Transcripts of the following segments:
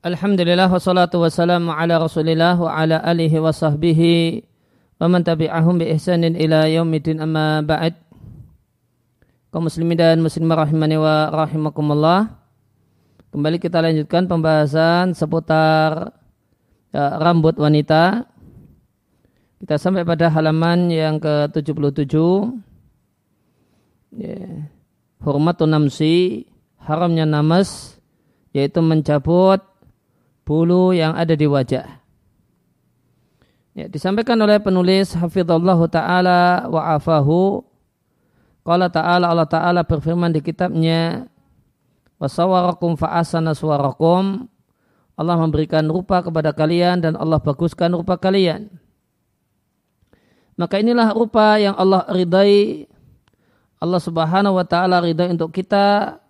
Alhamdulillah wassalatu wassalamu ala rasulillah wa ala alihi wa sahbihi wa man tabi'ahum bi ihsanin ila yaumidin amma ba'd. Kaum muslimin dan muslimah rahimani wa rahimakumullah. Kembali kita lanjutkan pembahasan seputar ya, rambut wanita. Kita sampai pada halaman yang ke-77 ya, hormatun namsi haramnya namas yaitu mencabut bulu yang ada di wajah. Ya, disampaikan oleh penulis Hafizallah Ta'ala wa afahu Qala Ta'ala Allah Ta'ala berfirman di kitabnya Wasawarakum fa'asana suwarakum Allah memberikan rupa kepada kalian dan Allah baguskan rupa kalian. Maka inilah rupa yang Allah ridai Allah subhanahu wa ta'ala ridai untuk kita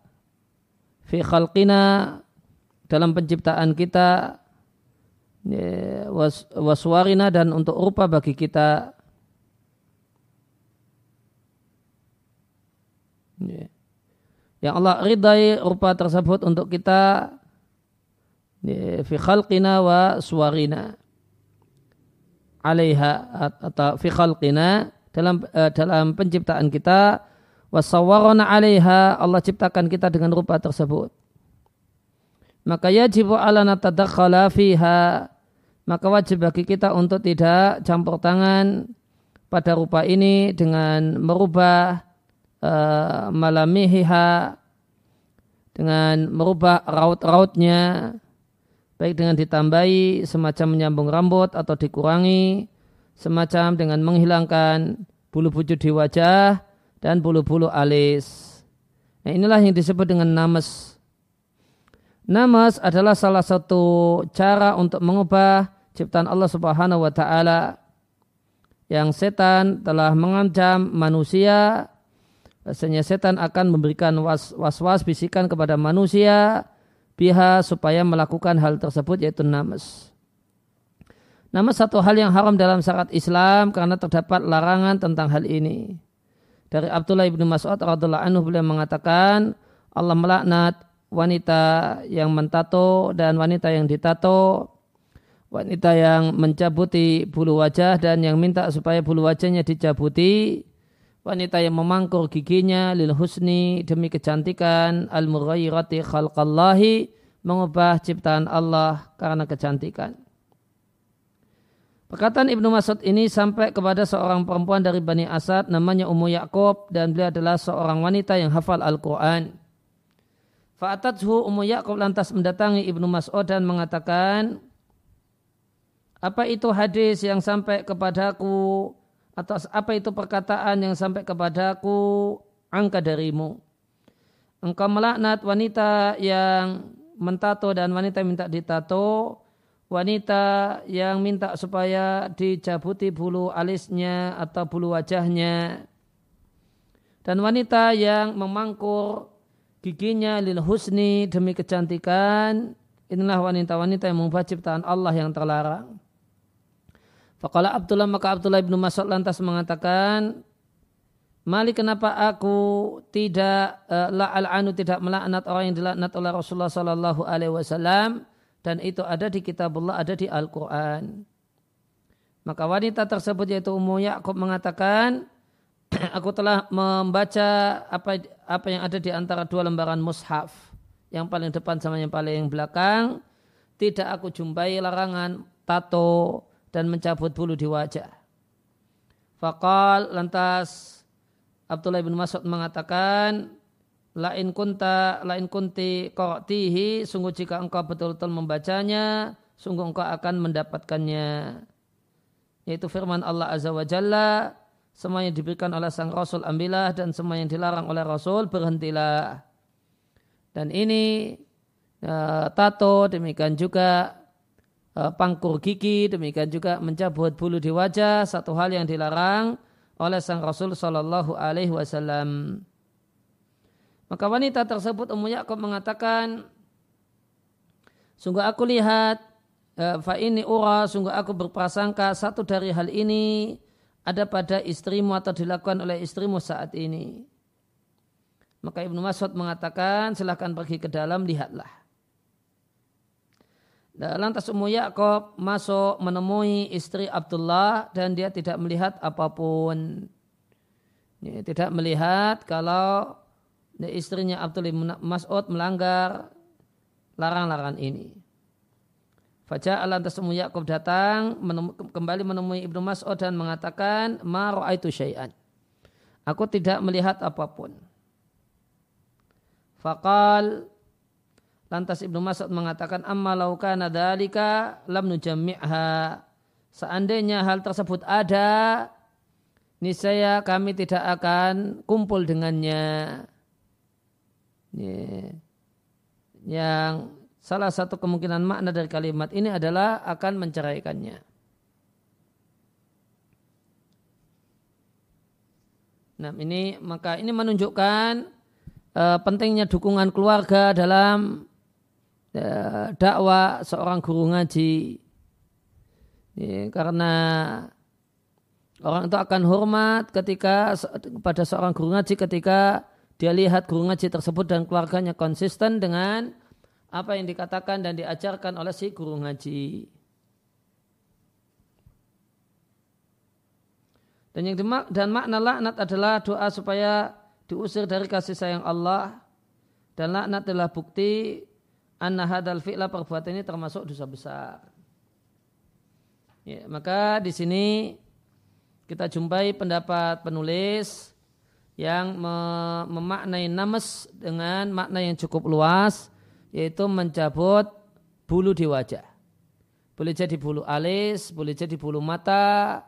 fi khalqina dalam penciptaan kita ya, was, waswarina dan untuk rupa bagi kita. Ya. yang Allah ridai rupa tersebut untuk kita ya, fi khalqina wa suwarina alaiha atau fi khalqina dalam uh, dalam penciptaan kita. Wasawarona alaiha Allah ciptakan kita dengan rupa tersebut maka yajib ala natadakhala fiha maka wajib bagi kita untuk tidak campur tangan pada rupa ini dengan merubah uh, malamihiha dengan merubah raut-rautnya baik dengan ditambahi semacam menyambung rambut atau dikurangi semacam dengan menghilangkan bulu-bulu di wajah dan bulu-bulu alis. Nah inilah yang disebut dengan namas Namas adalah salah satu cara untuk mengubah ciptaan Allah Subhanahu wa taala yang setan telah mengancam manusia Bahasanya setan akan memberikan was-was bisikan kepada manusia biha supaya melakukan hal tersebut yaitu namas. Namas satu hal yang haram dalam syarat Islam karena terdapat larangan tentang hal ini. Dari Abdullah ibnu Mas'ud radhiallahu anhu beliau mengatakan Allah melaknat wanita yang mentato dan wanita yang ditato, wanita yang mencabuti bulu wajah dan yang minta supaya bulu wajahnya dicabuti, wanita yang memangkur giginya lil husni demi kecantikan al mughayyirati khalqallahi mengubah ciptaan Allah karena kecantikan. Perkataan Ibnu Mas'ud ini sampai kepada seorang perempuan dari Bani Asad namanya Ummu Yaakob dan beliau adalah seorang wanita yang hafal Al-Quran. Fa'atathu Ummu Ya'qub lantas mendatangi Ibnu Mas'ud dan mengatakan, apa itu hadis yang sampai kepadaku atau apa itu perkataan yang sampai kepadaku angka darimu. Engkau melaknat wanita yang mentato dan wanita minta ditato, wanita yang minta supaya dicabuti bulu alisnya atau bulu wajahnya, dan wanita yang memangkur giginya lil husni demi kecantikan inilah wanita-wanita yang mengubah ciptaan Allah yang terlarang. Fakala Abdullah maka Abdullah ibnu Mas'ud lantas mengatakan Malik kenapa aku tidak uh, la anu tidak melaknat orang yang dilaknat oleh Rasulullah Sallallahu Alaihi Wasallam dan itu ada di kitabullah ada di Al Quran. Maka wanita tersebut yaitu Ummu Ya'qub mengatakan aku telah membaca apa apa yang ada di antara dua lembaran mushaf. Yang paling depan sama yang paling belakang. Tidak aku jumpai larangan tato dan mencabut bulu di wajah. Fakal lantas Abdullah bin Mas'ud mengatakan lain kunta lain kunti tihi sungguh jika engkau betul-betul membacanya sungguh engkau akan mendapatkannya. Yaitu firman Allah azza wa jalla semua yang diberikan oleh sang Rasul ambillah dan semua yang dilarang oleh Rasul berhentilah. Dan ini uh, tato, demikian juga uh, pangkur gigi, demikian juga mencabut bulu di wajah, satu hal yang dilarang oleh sang Rasul Shallallahu Alaihi Wasallam. Maka wanita tersebut Ummu Yaakob mengatakan, sungguh aku lihat, uh, fa ini ura, sungguh aku berprasangka satu dari hal ini ada pada istrimu atau dilakukan oleh istrimu saat ini. Maka Ibnu Mas'ud mengatakan silahkan pergi ke dalam lihatlah. Lantas Ummu Yaakob masuk menemui istri Abdullah dan dia tidak melihat apa pun. Ya, tidak melihat kalau istrinya Abdullah Mas'ud melanggar larang-larangan ini. Fajar lantas Ummu Yaakob datang menemu, kembali menemui Ibnu Mas'ud dan mengatakan ma itu syai'an. Aku tidak melihat apa pun. Fakal Lantas Ibnu Mas'ud mengatakan amma laukana dzalika lam nujammi'ha. Seandainya hal tersebut ada, niscaya kami tidak akan kumpul dengannya. Yang salah satu kemungkinan makna dari kalimat ini adalah akan menceraikannya. Nah, ini maka ini menunjukkan uh, pentingnya dukungan keluarga dalam Ya, dakwah seorang guru ngaji ya, karena orang itu akan hormat ketika pada seorang guru ngaji ketika dia lihat guru ngaji tersebut dan keluarganya konsisten dengan apa yang dikatakan dan diajarkan oleh si guru ngaji. Dan yang dimak dan makna laknat adalah doa supaya diusir dari kasih sayang Allah dan laknat adalah bukti anna hadal fi'la perbuatan ini termasuk dosa besar. Ya, maka di sini kita jumpai pendapat penulis yang memaknai namas dengan makna yang cukup luas yaitu mencabut bulu di wajah. Boleh jadi bulu alis, boleh jadi bulu mata,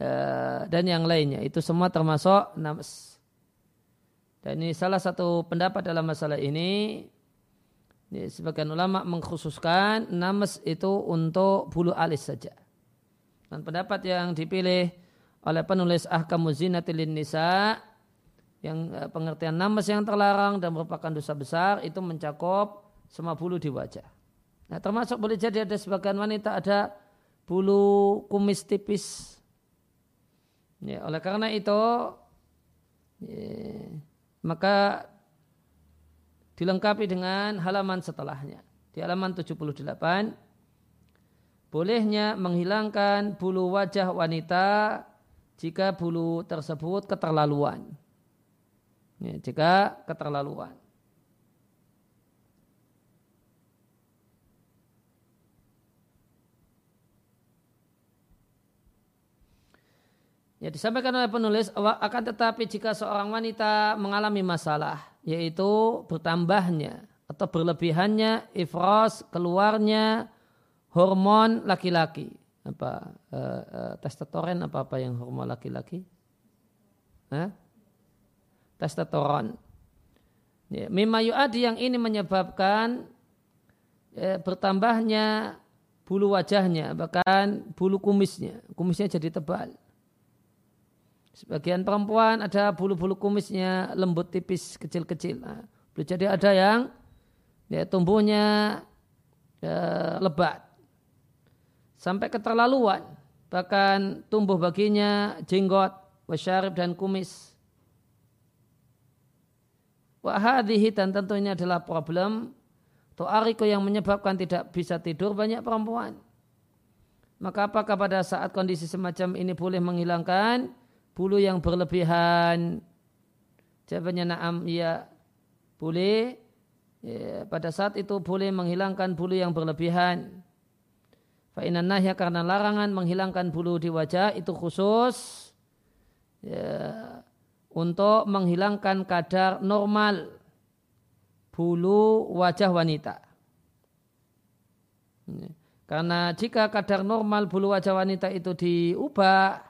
eh, dan yang lainnya. Itu semua termasuk namas. Dan ini salah satu pendapat dalam masalah ini ini sebagian ulama mengkhususkan namas itu untuk bulu alis saja. Dan pendapat yang dipilih oleh penulis Ahkam Zinatil Nisa yang eh, pengertian namas yang terlarang dan merupakan dosa besar itu mencakup semua bulu di wajah. Nah, termasuk boleh jadi ada sebagian wanita ada bulu kumis tipis. Ya, oleh karena itu ya, maka dilengkapi dengan halaman setelahnya. Di halaman 78, bolehnya menghilangkan bulu wajah wanita jika bulu tersebut keterlaluan. Ya, jika keterlaluan. Ya disampaikan oleh penulis akan tetapi jika seorang wanita mengalami masalah yaitu bertambahnya atau berlebihannya ifros keluarnya hormon laki-laki apa uh, uh, testosteron apa apa yang hormon laki-laki huh? Testosteron ya, yuadi yang ini menyebabkan ya, bertambahnya bulu wajahnya bahkan bulu kumisnya kumisnya jadi tebal Sebagian perempuan ada bulu-bulu kumisnya lembut tipis kecil-kecil. Nah, jadi ada yang ya, tumbuhnya ya, lebat sampai keterlaluan. Bahkan tumbuh baginya jenggot, wasyarib dan kumis. Wahadihi dan tentu ini adalah problem Tu'ariku yang menyebabkan tidak bisa tidur banyak perempuan. Maka apakah pada saat kondisi semacam ini boleh menghilangkan bulu yang berlebihan? Jawabannya na'am ya boleh. Ya, pada saat itu boleh menghilangkan bulu yang berlebihan. Fa'inan nahya karena larangan menghilangkan bulu di wajah itu khusus ya, untuk menghilangkan kadar normal bulu wajah wanita. Karena jika kadar normal bulu wajah wanita itu diubah,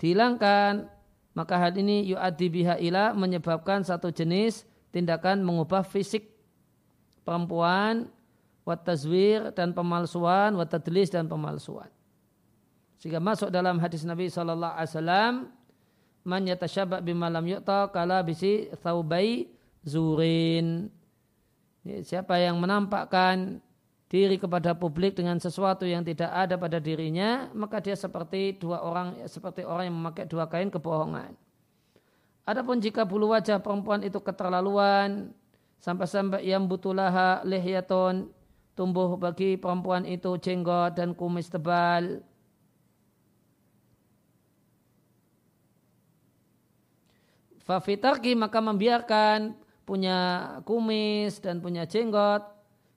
dihilangkan maka hal ini yu'addi biha ila menyebabkan satu jenis tindakan mengubah fisik perempuan wat tazwir dan pemalsuan wat tadlis dan pemalsuan sehingga masuk dalam hadis Nabi sallallahu alaihi wasallam man yatashabba bima lam yu'ta kala bisi thaubai zurin siapa yang menampakkan diri kepada publik dengan sesuatu yang tidak ada pada dirinya, maka dia seperti dua orang seperti orang yang memakai dua kain kebohongan. Adapun jika bulu wajah perempuan itu keterlaluan sampai-sampai yang butulaha lihyaton tumbuh bagi perempuan itu jenggot dan kumis tebal. Fafitarki maka membiarkan punya kumis dan punya jenggot,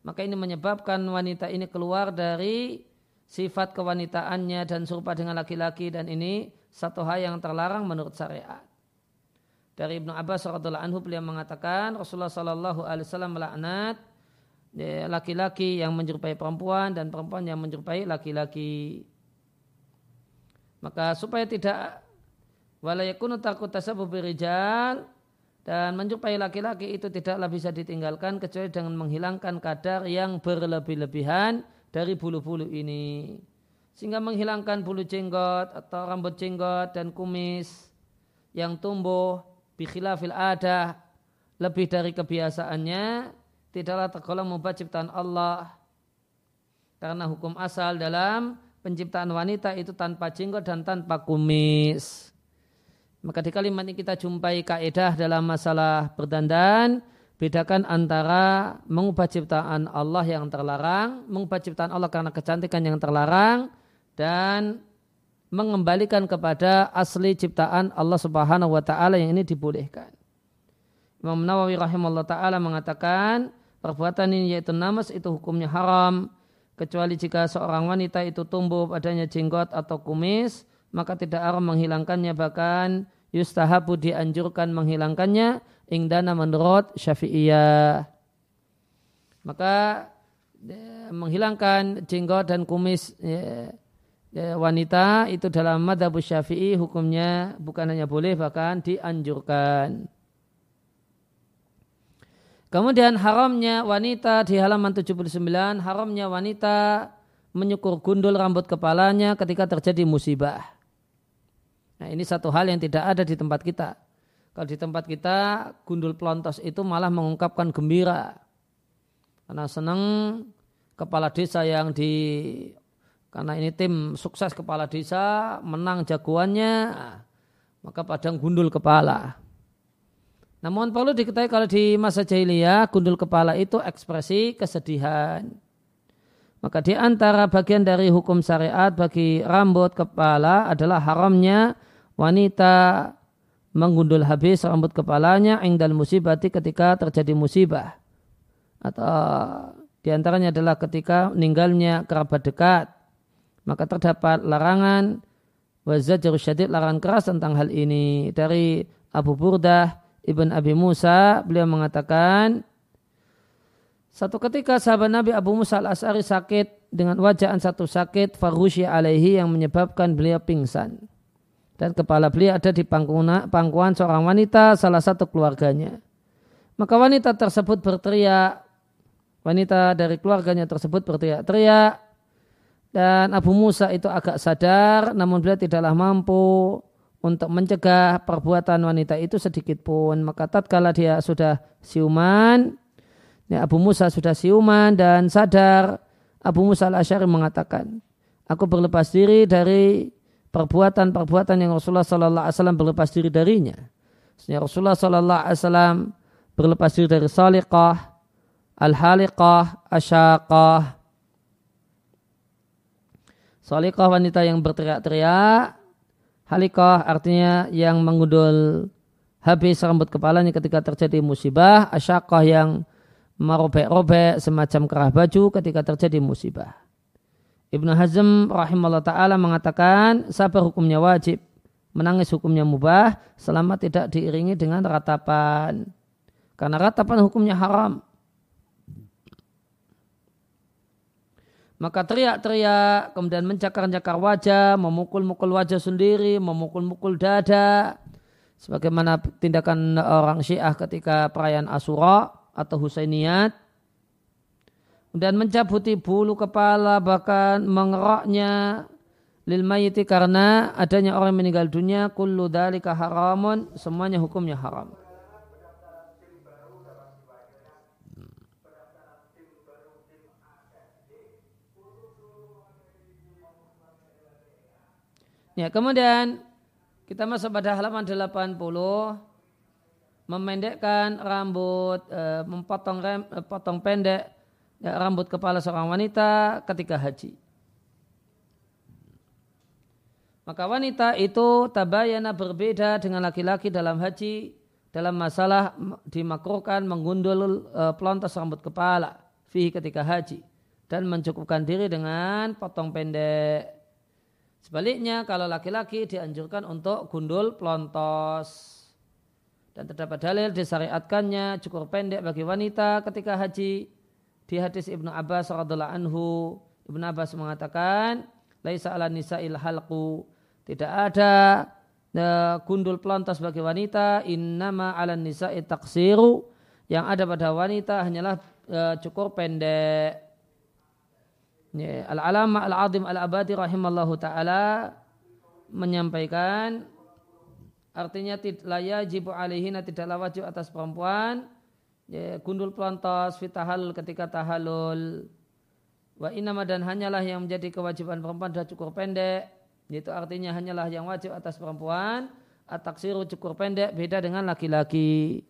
maka ini menyebabkan wanita ini keluar dari sifat kewanitaannya dan serupa dengan laki-laki dan ini satu hal yang terlarang menurut syariat. Dari Ibnu Abbas radhiallahu anhu beliau mengatakan Rasulullah sallallahu alaihi wasallam melaknat ya, laki-laki yang menyerupai perempuan dan perempuan yang menyerupai laki-laki. Maka supaya tidak walayakunu takut tasabuh birijal dan menjumpai laki-laki itu tidaklah bisa ditinggalkan kecuali dengan menghilangkan kadar yang berlebih-lebihan dari bulu-bulu ini. Sehingga menghilangkan bulu jenggot atau rambut jenggot dan kumis yang tumbuh bikhilafil ada lebih dari kebiasaannya tidaklah tergolong mubah ciptaan Allah. Karena hukum asal dalam penciptaan wanita itu tanpa jenggot dan tanpa kumis. Maka di kalimat ini kita jumpai kaidah dalam masalah berdandan, bedakan antara mengubah ciptaan Allah yang terlarang, mengubah ciptaan Allah karena kecantikan yang terlarang, dan mengembalikan kepada asli ciptaan Allah Subhanahu wa taala yang ini dibolehkan. Imam Nawawi rahimahullah taala mengatakan perbuatan ini yaitu namas itu hukumnya haram kecuali jika seorang wanita itu tumbuh padanya jenggot atau kumis maka tidak haram menghilangkannya bahkan yustahabu dianjurkan menghilangkannya ingdana menurut syafi'iyah. Maka ya, menghilangkan jenggot dan kumis ya, ya, wanita itu dalam madhab syafi'i hukumnya bukan hanya boleh bahkan dianjurkan. Kemudian haramnya wanita di halaman 79, haramnya wanita menyukur gundul rambut kepalanya ketika terjadi musibah. Nah ini satu hal yang tidak ada di tempat kita. Kalau di tempat kita gundul pelontos itu malah mengungkapkan gembira. Karena senang kepala desa yang di karena ini tim sukses kepala desa menang jagoannya maka padang gundul kepala. Namun perlu diketahui kalau di masa jahiliyah gundul kepala itu ekspresi kesedihan. Maka di antara bagian dari hukum syariat bagi rambut kepala adalah haramnya wanita menggundul habis rambut kepalanya ingdal musibati ketika terjadi musibah. Atau di antaranya adalah ketika meninggalnya kerabat dekat. Maka terdapat larangan wazajru syadid larangan keras tentang hal ini. Dari Abu Burdah Ibn Abi Musa beliau mengatakan satu ketika sahabat Nabi Abu Musa al-As'ari sakit dengan wajahan satu sakit farushi alaihi yang menyebabkan beliau pingsan dan kepala beliau ada di pangkuan, seorang wanita salah satu keluarganya. Maka wanita tersebut berteriak, wanita dari keluarganya tersebut berteriak-teriak dan Abu Musa itu agak sadar namun beliau tidaklah mampu untuk mencegah perbuatan wanita itu sedikit pun. Maka tatkala dia sudah siuman, ya Abu Musa sudah siuman dan sadar, Abu Musa al-Asyari mengatakan, aku berlepas diri dari perbuatan-perbuatan yang Rasulullah Sallallahu Alaihi Wasallam berlepas diri darinya. Sebenarnya Rasulullah Sallallahu Alaihi Wasallam berlepas diri dari saliqah, al-haliqah, asyaqah. Saliqah wanita yang berteriak-teriak, halikah artinya yang mengundul habis rambut kepalanya ketika terjadi musibah, asyaqah yang merobek-robek semacam kerah baju ketika terjadi musibah. Ibnu Hazm rahimahullah ta'ala mengatakan sabar hukumnya wajib. Menangis hukumnya mubah selama tidak diiringi dengan ratapan. Karena ratapan hukumnya haram. Maka teriak-teriak, kemudian mencakar-cakar wajah, memukul-mukul wajah sendiri, memukul-mukul dada. Sebagaimana tindakan orang syiah ketika perayaan Asura atau Husainiyat dan mencabuti bulu kepala bahkan mengeroknya lil mayiti karena adanya orang meninggal dunia kullu dalika haramun semuanya hukumnya haram. Ya, kemudian kita masuk pada halaman 80 memendekkan rambut, eh, memotong rem, eh, potong pendek ya, rambut kepala seorang wanita ketika haji. Maka wanita itu tabayana berbeda dengan laki-laki dalam haji dalam masalah dimakruhkan menggundul e, pelontos rambut kepala fi ketika haji dan mencukupkan diri dengan potong pendek. Sebaliknya kalau laki-laki dianjurkan untuk gundul pelontos. Dan terdapat dalil disyariatkannya cukur pendek bagi wanita ketika haji. Di hadis Ibnu Abbas radhiallahu anhu, Ibnu Abbas mengatakan, "Laisa ala nisa'il halqu." Tidak ada uh, gundul pelontos bagi wanita, innama ala nisa'i taksiru. Yang ada pada wanita hanyalah uh, cukur pendek. Al-Alama Al-Azim Al-Abadi rahimallahu ta'ala menyampaikan Artinya la yajibu alaihina tidaklah wajib atas perempuan ya, gundul pelontos fitahal ketika tahalul. Wa inama dan hanyalah yang menjadi kewajiban perempuan adalah cukur pendek. Itu artinya hanyalah yang wajib atas perempuan. Ataksiru cukur pendek beda dengan laki-laki.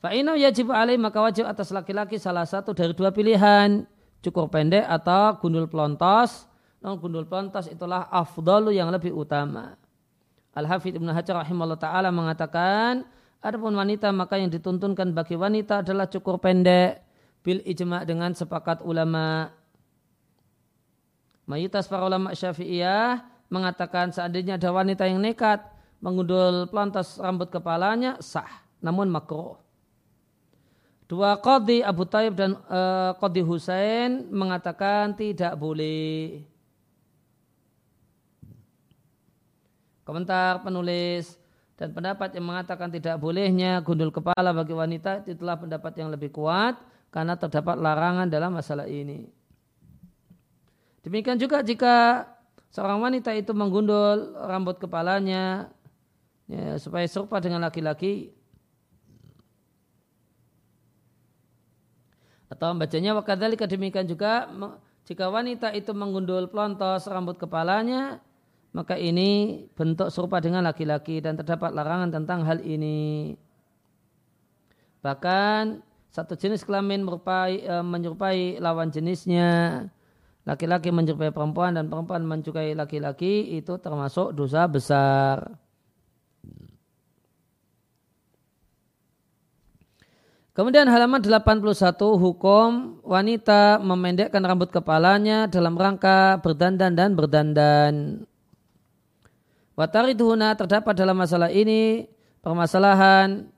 Fa'inau yajib alaih maka wajib atas laki-laki salah satu dari dua pilihan. Cukur pendek atau gundul pelontos non gundul pelontos itulah afdalu yang lebih utama. Al-Hafidh Ibn Hajar rahimahullah ta'ala mengatakan, adapun wanita maka yang dituntunkan bagi wanita adalah cukur pendek bil ijma' dengan sepakat ulama. Mayoritas para ulama syafi'iyah mengatakan seandainya ada wanita yang nekat mengundul pelontos rambut kepalanya sah, namun makruh. Dua Qadi Abu Taib dan uh, Qadi Husain mengatakan tidak boleh. Komentar penulis dan pendapat yang mengatakan tidak bolehnya gundul kepala bagi wanita itulah pendapat yang lebih kuat karena terdapat larangan dalam masalah ini. Demikian juga jika seorang wanita itu menggundul rambut kepalanya ya, supaya serupa dengan laki-laki atau bacanya wakadhalika demikian juga jika wanita itu menggundul pelontos rambut kepalanya maka ini bentuk serupa dengan laki-laki dan terdapat larangan tentang hal ini. Bahkan satu jenis kelamin merupai, e, menyerupai lawan jenisnya. Laki-laki menyerupai perempuan dan perempuan mencukai laki-laki itu termasuk dosa besar. Kemudian halaman 81 hukum wanita memendekkan rambut kepalanya dalam rangka berdandan dan berdandan. Watariduhuna terdapat dalam masalah ini permasalahan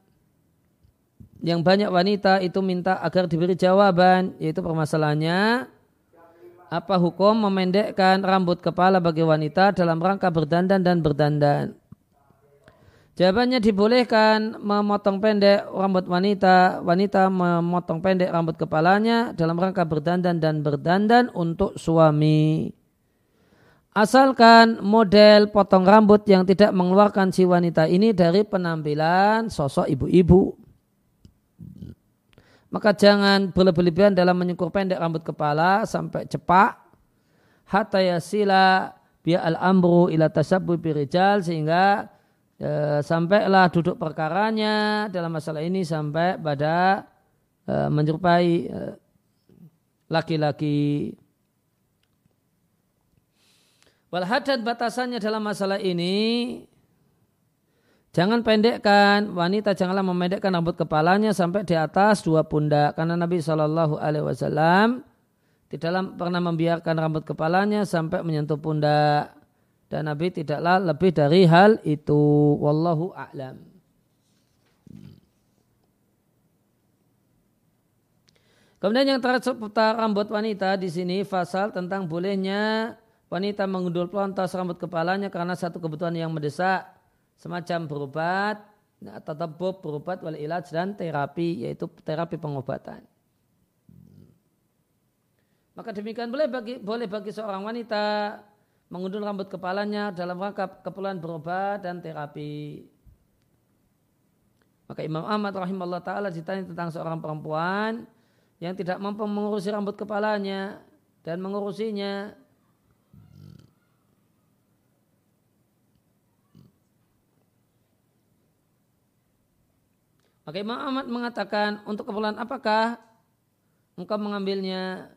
yang banyak wanita itu minta agar diberi jawaban yaitu permasalahannya apa hukum memendekkan rambut kepala bagi wanita dalam rangka berdandan dan berdandan. Jawabannya dibolehkan memotong pendek rambut wanita, wanita memotong pendek rambut kepalanya dalam rangka berdandan dan berdandan untuk suami. Asalkan model potong rambut yang tidak mengeluarkan si wanita ini dari penampilan sosok ibu-ibu. Maka jangan berlebihan dalam menyukur pendek rambut kepala sampai cepak. Hatta yasila biya al-amru ila tasabbu birijal sehingga e, sampailah duduk perkaranya dalam masalah ini sampai pada e, menyerupai e, laki-laki. Walhadat batasannya dalam masalah ini Jangan pendekkan wanita janganlah memendekkan rambut kepalanya sampai di atas dua pundak karena Nabi Shallallahu Alaihi Wasallam tidak pernah membiarkan rambut kepalanya sampai menyentuh pundak dan Nabi tidaklah lebih dari hal itu. Wallahu a'lam. Kemudian yang terakhir seputar rambut wanita di sini fasal tentang bolehnya wanita mengundul pelontos rambut kepalanya karena satu kebutuhan yang mendesak semacam berobat atau tebub berobat wal ilaj dan terapi yaitu terapi pengobatan. Maka demikian boleh bagi boleh bagi seorang wanita mengundul rambut kepalanya dalam rangka keperluan berobat dan terapi. Maka Imam Ahmad rahimahullah taala ditanya tentang seorang perempuan yang tidak mampu mengurusi rambut kepalanya dan mengurusinya Maka Imam Ahmad mengatakan untuk keperluan apakah engkau mengambilnya?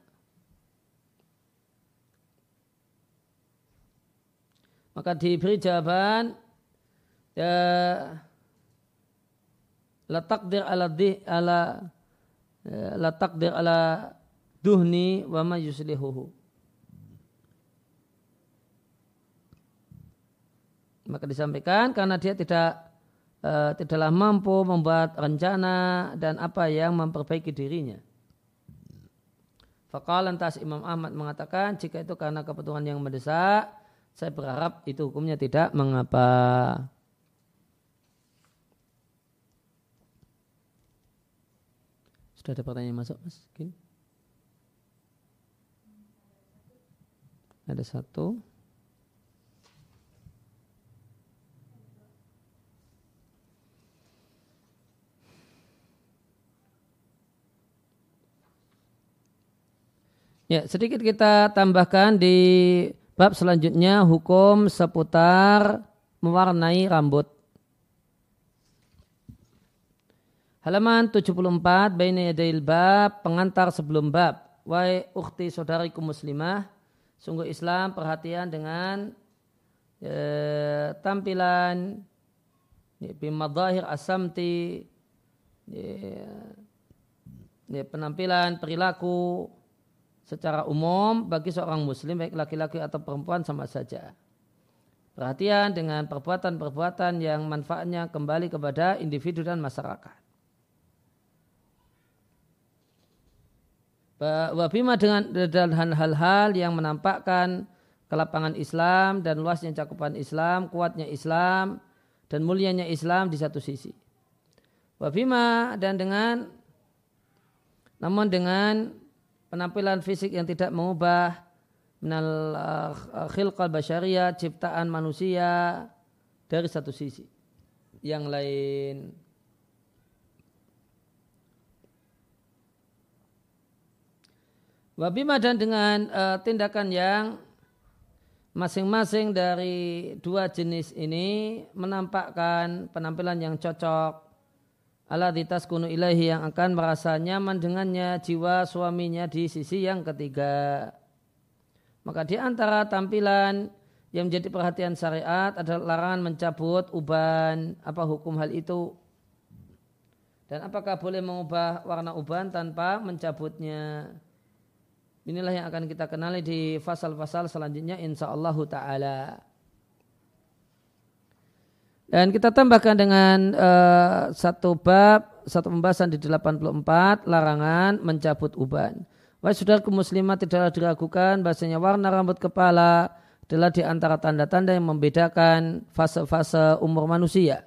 Maka diberi jawaban ya la takdir ala di ala ya, la takdir ala duhni wa ma yuslihuhu. Maka disampaikan karena dia tidak uh, tidaklah mampu membuat rencana dan apa yang memperbaiki dirinya. Fakalan tas Imam Ahmad mengatakan jika itu karena kebutuhan yang mendesak, saya berharap itu hukumnya tidak mengapa. Sudah ada pertanyaan masuk, Mas? Gini. Ada satu. Ya, sedikit kita tambahkan di bab selanjutnya hukum seputar mewarnai rambut. Halaman 74 Baina Yadail Bab pengantar sebelum bab. Wahai ukhti saudariku muslimah, sungguh Islam perhatian dengan ya, tampilan ya, bimadahir asamti ya, ya, penampilan perilaku secara umum bagi seorang muslim baik laki-laki atau perempuan sama saja. Perhatian dengan perbuatan-perbuatan yang manfaatnya kembali kepada individu dan masyarakat. Wabima dengan dan hal-hal yang menampakkan kelapangan Islam dan luasnya cakupan Islam, kuatnya Islam dan mulianya Islam di satu sisi. Wabima dan dengan namun dengan penampilan fisik yang tidak mengubah. Minal uh, khilqal basyariyah ciptaan manusia dari satu sisi. Yang lain Wabima dan dengan uh, tindakan yang masing-masing dari dua jenis ini menampakkan penampilan yang cocok Allah kunu ilahi yang akan merasa nyaman dengannya jiwa suaminya di sisi yang ketiga. Maka di antara tampilan yang menjadi perhatian syariat adalah larangan mencabut uban. Apa hukum hal itu? Dan apakah boleh mengubah warna uban tanpa mencabutnya? Inilah yang akan kita kenali di fasal-fasal selanjutnya insya Allah ta'ala. Dan kita tambahkan dengan uh, satu bab, satu pembahasan di 84, larangan mencabut uban. Wahai saudaraku muslimah tidaklah diragukan bahasanya warna rambut kepala adalah di antara tanda-tanda yang membedakan fase-fase umur manusia.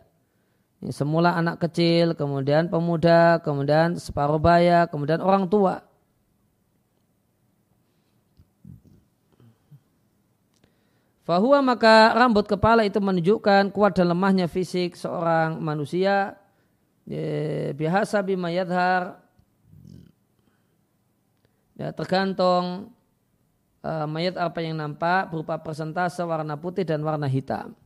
Semula anak kecil, kemudian pemuda, kemudian separuh baya, kemudian orang tua. Fahuwa maka rambut kepala itu menunjukkan kuat dan lemahnya fisik seorang manusia. Biasa bimayadhar. Ya, tergantung uh, mayat apa yang nampak berupa persentase warna putih dan warna hitam.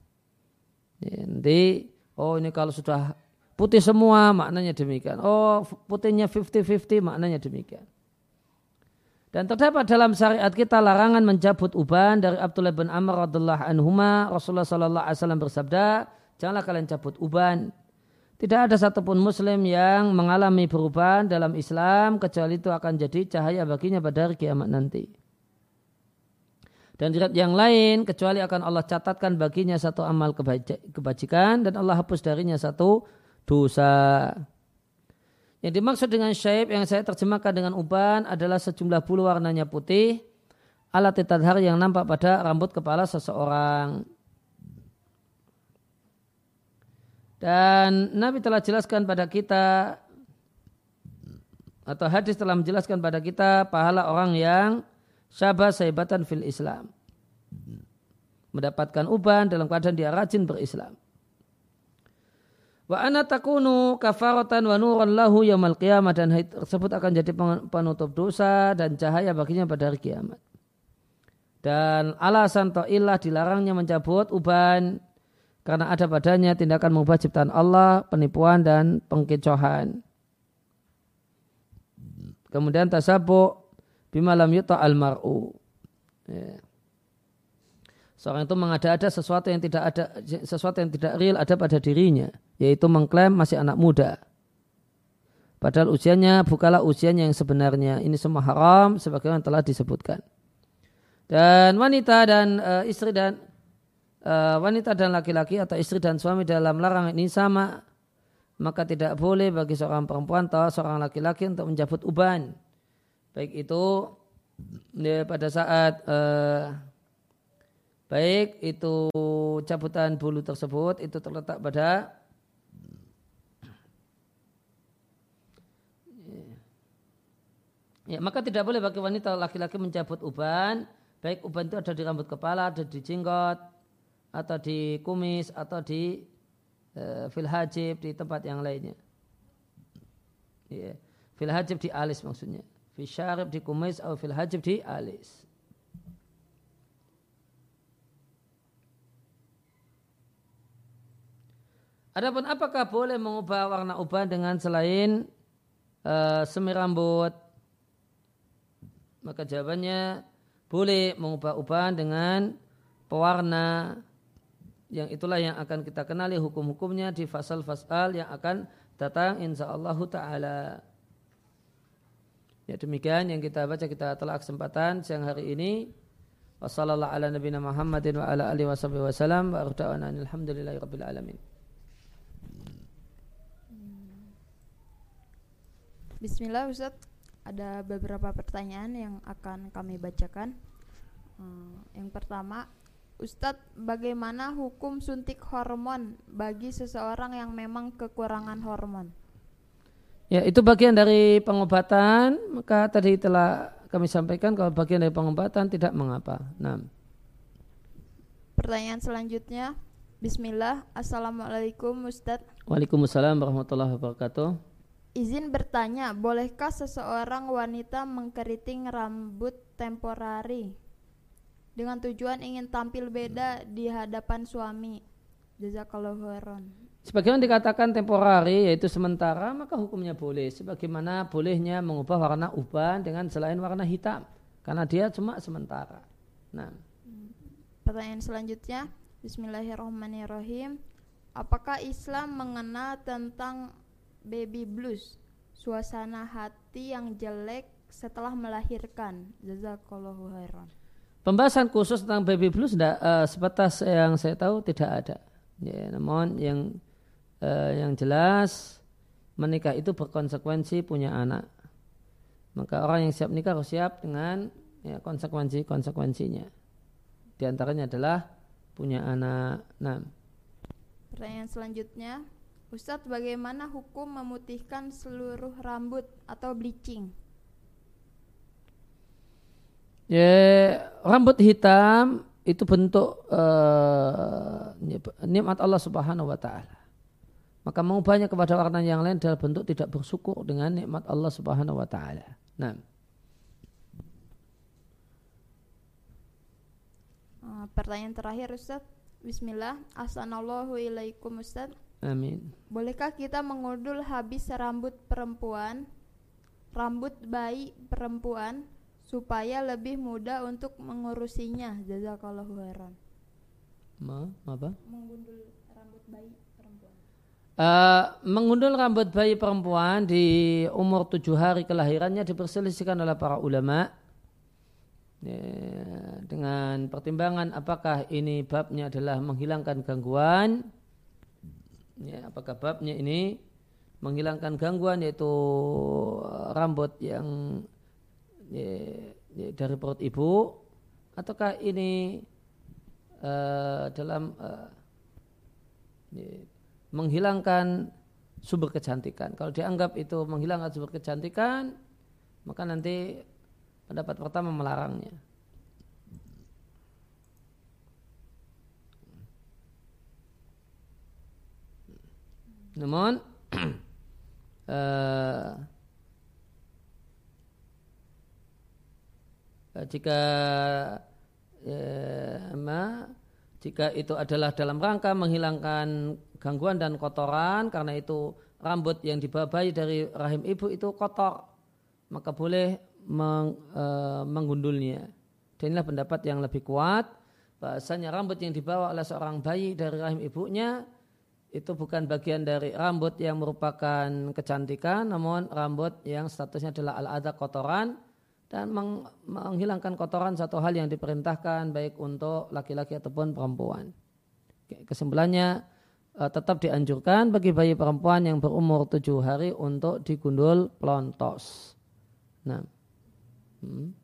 Ya, nanti, oh ini kalau sudah putih semua maknanya demikian. Oh putihnya 50-50 maknanya demikian. Dan terdapat dalam syariat kita larangan mencabut uban dari Abdullah bin Amr radhiallahu anhuma Rasulullah sallallahu alaihi wasallam bersabda, janganlah kalian cabut uban. Tidak ada satupun muslim yang mengalami perubahan dalam Islam kecuali itu akan jadi cahaya baginya pada hari kiamat nanti. Dan di yang lain kecuali akan Allah catatkan baginya satu amal kebajikan dan Allah hapus darinya satu dosa. Yang dimaksud dengan syaib yang saya terjemahkan dengan uban adalah sejumlah bulu warnanya putih, alat tadhar yang nampak pada rambut kepala seseorang. Dan Nabi telah jelaskan pada kita atau hadis telah menjelaskan pada kita pahala orang yang syabah saibatan fil Islam. Mendapatkan uban dalam keadaan dia rajin berislam. Wa ana takunu kafaratan wa nuran lahu yaumal qiyamah dan hal tersebut akan jadi penutup dosa dan cahaya baginya pada hari kiamat. Dan alasan ta'ilah dilarangnya mencabut uban karena ada padanya tindakan mengubah ciptaan Allah, penipuan dan pengkecohan. Kemudian tasabuk bimalam yuta al-mar'u. Ya. Seorang itu mengada-ada sesuatu yang tidak ada sesuatu yang tidak real ada pada dirinya, yaitu mengklaim masih anak muda. Padahal usianya bukanlah usianya yang sebenarnya. Ini semua haram sebagaimana telah disebutkan. Dan wanita dan uh, istri dan uh, wanita dan laki-laki atau istri dan suami dalam larangan ini sama maka tidak boleh bagi seorang perempuan atau seorang laki-laki untuk menjabut uban. Baik itu ya, pada saat uh, Baik itu cabutan bulu tersebut itu terletak pada Ya, maka tidak boleh bagi wanita laki-laki mencabut uban, baik uban itu ada di rambut kepala, ada di jenggot, atau di kumis, atau di e, fil hajib, di tempat yang lainnya. Ya. Fil hajib di alis maksudnya. Fil syarib di kumis, atau fil hajib di alis. Adapun apakah boleh mengubah warna uban dengan selain uh, semi rambut? Maka jawabannya boleh mengubah uban dengan pewarna yang itulah yang akan kita kenali hukum-hukumnya di fasal-fasal yang akan datang insya Allah Ta'ala. Ya demikian yang kita baca kita telah kesempatan siang hari ini. Wassalamualaikum warahmatullahi wabarakatuh. Wa ala alamin. Bismillah Ustaz, ada beberapa pertanyaan yang akan kami bacakan. Hmm, yang pertama, Ustadz, bagaimana hukum suntik hormon bagi seseorang yang memang kekurangan hormon? Ya, itu bagian dari pengobatan. Maka tadi telah kami sampaikan kalau bagian dari pengobatan tidak mengapa. Nah. Pertanyaan selanjutnya, Bismillah, Assalamualaikum Ustadz. Waalaikumsalam warahmatullahi wabarakatuh. Izin bertanya, bolehkah seseorang wanita mengkeriting rambut temporari dengan tujuan ingin tampil beda di hadapan suami? Jazakallahu khairan. Sebagaimana dikatakan temporari yaitu sementara maka hukumnya boleh. Sebagaimana bolehnya mengubah warna uban dengan selain warna hitam karena dia cuma sementara. Nah. Pertanyaan selanjutnya, Bismillahirrahmanirrahim. Apakah Islam mengenal tentang baby blues, suasana hati yang jelek setelah melahirkan. Jazakallahu khairan. Pembahasan khusus tentang baby blues tidak uh, sebatas yang saya tahu tidak ada. Ya, namun yang uh, yang jelas menikah itu berkonsekuensi punya anak. Maka orang yang siap nikah harus siap dengan ya, konsekuensi-konsekuensinya. Di antaranya adalah punya anak. Nah. Pertanyaan selanjutnya, Ustadz, bagaimana hukum memutihkan seluruh rambut atau bleaching? Ya, rambut hitam itu bentuk uh, nikmat Allah Subhanahu wa taala. Maka mengubahnya kepada warna yang lain adalah bentuk tidak bersyukur dengan nikmat Allah Subhanahu wa taala. Nah. Uh, pertanyaan terakhir Ustaz. Bismillah. Assalamualaikum Ustaz. Amin. Bolehkah kita mengudul habis rambut perempuan, rambut bayi perempuan supaya lebih mudah untuk mengurusinya? Jazakallahu khairan. Ma, apa? Mengundul rambut bayi perempuan. Uh, mengundul rambut bayi perempuan di umur tujuh hari kelahirannya diperselisihkan oleh para ulama ya, dengan pertimbangan apakah ini babnya adalah menghilangkan gangguan ya, apakah babnya ini menghilangkan gangguan yaitu uh, rambut yang ya, ya, dari perut ibu? Ataukah ini uh, dalam uh, ya, menghilangkan sumber kecantikan? Kalau dianggap itu menghilangkan sumber kecantikan maka nanti pendapat pertama melarangnya Namun uh, jika ya, jika itu adalah dalam rangka menghilangkan gangguan dan kotoran karena itu rambut yang dibawa bayi dari rahim ibu itu kotor maka boleh meng, e, menggundulnya. Dan inilah pendapat yang lebih kuat bahasanya rambut yang dibawa oleh seorang bayi dari rahim ibunya itu bukan bagian dari rambut yang merupakan kecantikan namun rambut yang statusnya adalah al-ada kotoran dan meng menghilangkan kotoran satu hal yang diperintahkan baik untuk laki-laki ataupun perempuan. Kesimpulannya eh, tetap dianjurkan bagi bayi perempuan yang berumur tujuh hari untuk digundul plontos. Nah, hmm.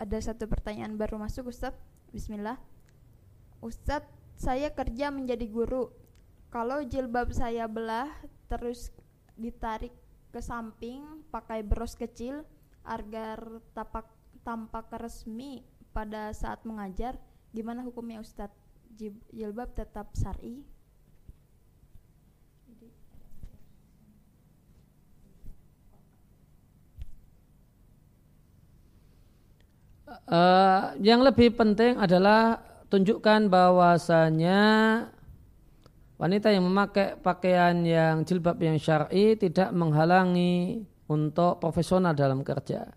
Ada satu pertanyaan baru masuk Ustadz. Bismillah. Ustadz, saya kerja menjadi guru. Kalau jilbab saya belah terus ditarik ke samping pakai bros kecil agar tapak tampak resmi pada saat mengajar gimana hukumnya Ustadz jilbab tetap syari Uh, yang lebih penting adalah tunjukkan bahwasanya Wanita yang memakai pakaian yang jilbab yang syar'i tidak menghalangi untuk profesional dalam kerja.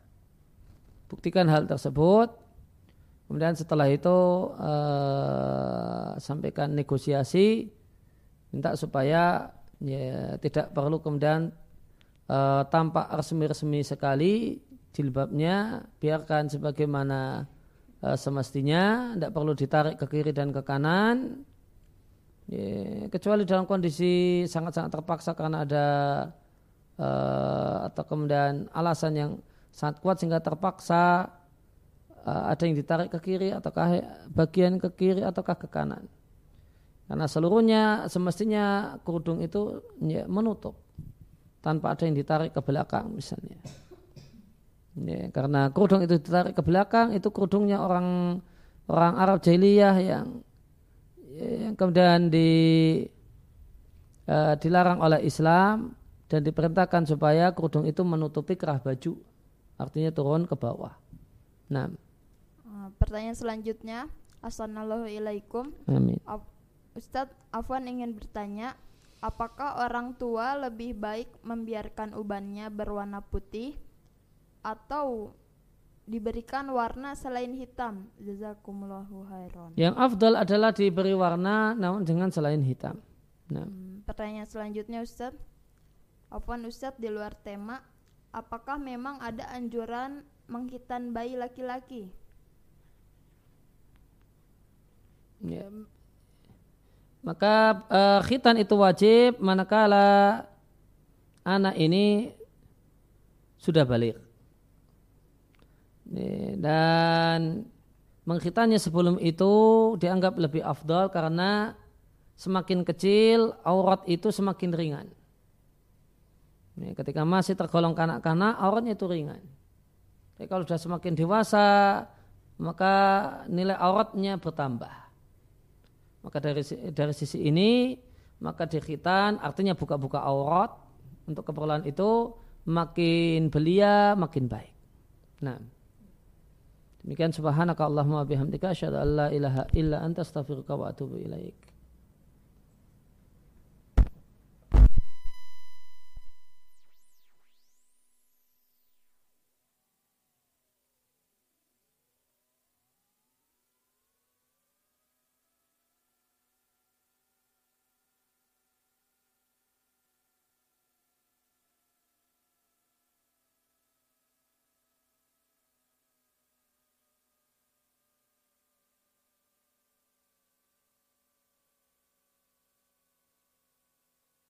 Buktikan hal tersebut. Kemudian setelah itu uh, sampaikan negosiasi, minta supaya ya, tidak perlu kemudian uh, tampak resmi-resmi sekali jilbabnya, biarkan sebagaimana uh, semestinya, tidak perlu ditarik ke kiri dan ke kanan, Ya, kecuali dalam kondisi sangat-sangat terpaksa karena ada uh, atau kemudian alasan yang sangat kuat sehingga terpaksa uh, ada yang ditarik ke kiri ataukah bagian ke kiri ataukah ke kanan. Karena seluruhnya semestinya kerudung itu ya, menutup tanpa ada yang ditarik ke belakang misalnya. Ya, karena kerudung itu ditarik ke belakang itu kerudungnya orang orang Arab jahiliyah yang yang kemudian di, uh, dilarang oleh Islam dan diperintahkan supaya kerudung itu menutupi kerah baju, artinya turun ke bawah. Nah, uh, pertanyaan selanjutnya, Assalamualaikum. Amin. Ustadz Afwan ingin bertanya, apakah orang tua lebih baik membiarkan ubannya berwarna putih atau diberikan warna selain hitam. Jazakumullahu khairan. Yang afdal adalah diberi warna namun dengan selain hitam. Nah. Hmm, pertanyaan selanjutnya Ustaz. Apaan Ustaz di luar tema, apakah memang ada anjuran menghitan bayi laki-laki? Ya. Maka uh, khitan itu wajib manakala anak ini sudah balik dan mengkhitannya sebelum itu dianggap lebih afdal karena semakin kecil aurat itu semakin ringan. Ketika masih tergolong kanak-kanak auratnya itu ringan. Tapi kalau sudah semakin dewasa maka nilai auratnya bertambah. Maka dari dari sisi ini maka dikhitan artinya buka-buka aurat untuk keperluan itu makin belia makin baik. Nah. Demikian subhanaka Allahumma bihamdika asyhadu an la ilaha illa anta astaghfiruka wa atubu ilaik.